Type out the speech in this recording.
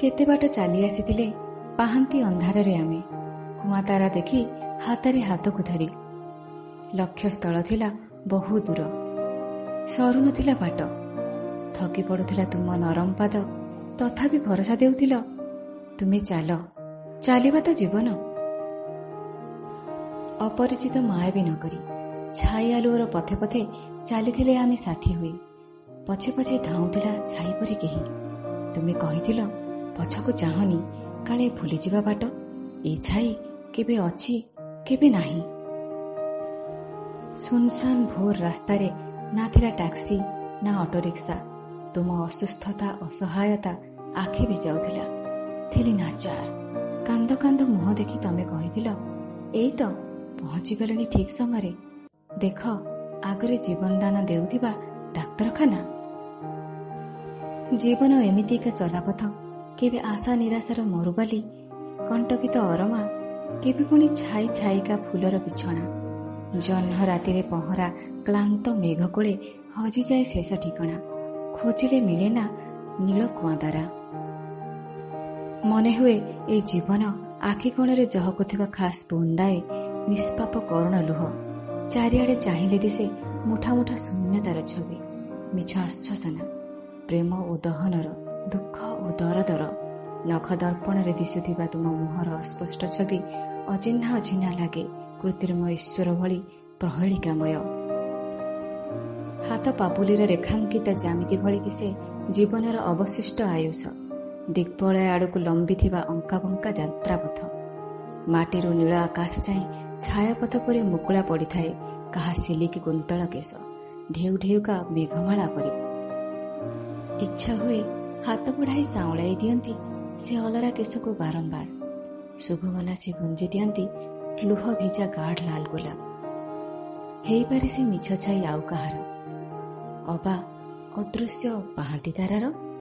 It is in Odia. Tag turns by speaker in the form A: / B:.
A: କେତେ ବାଟ ଚାଲି ଆସିଥିଲେ ପାହାନ୍ତି ଅନ୍ଧାରରେ ଆମେ। କୁଆଁ ତାରା ଦେଖି ହାତରେ ହାତକୁ ଧରି। ଲକ୍ଷ୍ୟସ୍ଥଳ ଥିଲା ବହୁ ଦୂର। ସରୁନଥିଲା ବାଟ। ଥକି ପଡ଼ୁଥିଲା ତୁମ ନରମ ପାଦ। ତଥାପି ଭରସା ଦେଉଥିଲ ତୁମେ ଚାଲ। ଚାଲିବା ତ ଜୀବନ ଅପରିଚିତ ମାୟା ନ କରି ଛାଇ ଆଲୁଅର ପଥେ ପଥେ ଚାଲିଥିଲେ ଆମେ ସାଥୀ ହୋଇ। ପଛେ ପଛେ ଧାଉଁଥିଲା ଛାଇ ପରି କେହି। ତୁମେ କହିଥିଲ ପଛକୁ ଚାହଁନି। କାଳେ ଭୁଲିଯିବା ବାଟ? ଏ ଛାଇ କେବେ ଅଛି କେବେ ନାହିଁ। ସୁନସାନ ଭୋର ରାସ୍ତାରେ ନା ଥିଲା ଟ୍ୟାକ୍ସି ନା ଅଟୋ ରିକ୍ସା ତୁମ ଅସୁସ୍ଥତା ଅସହାୟତା ଆଖି ବି ଯାଉଥିଲା ଥିଲି ନାଚାର। କାନ୍ଦ କାନ୍ଦ ମୁହଁ ଦେଖି ତମେ କହିଥିଲ ଏଇ ତ ପହଞ୍ଚିଗଲେଣି ଠିକ୍ ସମୟରେ। ଦେଖ ଆଗରେ ଜୀବନ ଦାନ ଦେଉଥିବା ଡାକ୍ତରଖାନା। ଜୀବନ ଏମିତି ଏକ ଚଲାପଥ। କେବେ ଆଶା ନିରାଶାର ମରୁବାଲି କଣ୍ଟକିତ ଅରମା କେବେ ପୁଣି ଛାଇ ଛାଇକା ଫୁଲର ବିଛଣା। ଜହ୍ନ ରାତିରେ ପହଁରା କ୍ଳାନ୍ତ ମେଘ କୋଳେ ହଜିଯାଏ ଶେଷ ଠିକଣା। ଖୋଜିଲେ ମିଳେ ନା ନୀଳ କୁଆଁଦାରା। ମନେ ହୁଏ ଏଇ ଜୀବନ ଆଖି କୋଣରେ ଜହକୁଥିବା ଖାସ୍ ବୁନ୍ଦାଏ ନିଷ୍ପାପ କରୁଣ ଲୁହ। ଚାରିଆଡ଼େ ଚାହିଁଲେ ଦିଶେ ମୁଠା ମୁଠା ଶୂନ୍ୟତାର ଛବି ମିଛ ଆଶ୍ୱାସନା ପ୍ରେମ ଓ ଦହନର। ଦୁଃଖ ଓ ଦରଦର ନଖ ଦର୍ପଣରେ ଦିଶୁଥିବା ତୁମ ମୁହଁର ଅସ୍ପଷ୍ଟ ଛବି ଅଚିହ୍ନା ଅଚିହ୍ନା ଲାଗେ କୃତ୍ରିମ ଈଶ୍ୱର ଭଳି ପ୍ରହେଳିକାମୟ। ହାତ ପାପୁଲିର ରେଖାଙ୍କିତ ଜାମିତି ଭଳି ଦିଶେ ଜୀବନର ଅବଶିଷ୍ଟ ଆୟୁଷ। ଦିଗ୍ବଳୟ ଆଡ଼କୁ ଲମ୍ବିଥିବା ଅଙ୍କାବଙ୍କା ଯାତ୍ରାପଥ। ମାଟିରୁ ନୀଳ ଆକାଶ ଯାଏଁ ଛାୟାପଥ ପରି ମୁକୁଳା ପଡ଼ିଥାଏ କାହା ସିଲିକି କୁନ୍ତଳ କେଶ ଢେଉ ଢେଉକା ମେଘମାଳା ପରି। ଇଚ୍ଛା ହୁଏ ହାତ ବଢ଼ାଇ ସାଉଁଳାଇ ଦିଅନ୍ତି ସେ ଅଲରା କେଶକୁ ବାରମ୍ବାର। ଶୁଭମନା ସେ ଗୁଞ୍ଜି ଦିଅନ୍ତି ଲୁହ ଭିଜା ଗାଢ଼ ଲାଲ ଗୋଲାପ। ହେଇପାରେ ସେ ମିଛ ଛାଇ ଆଉ କାହାର। ଅବା ଅଦୃଶ୍ୟ ପାହାନ୍ତି ତାରାର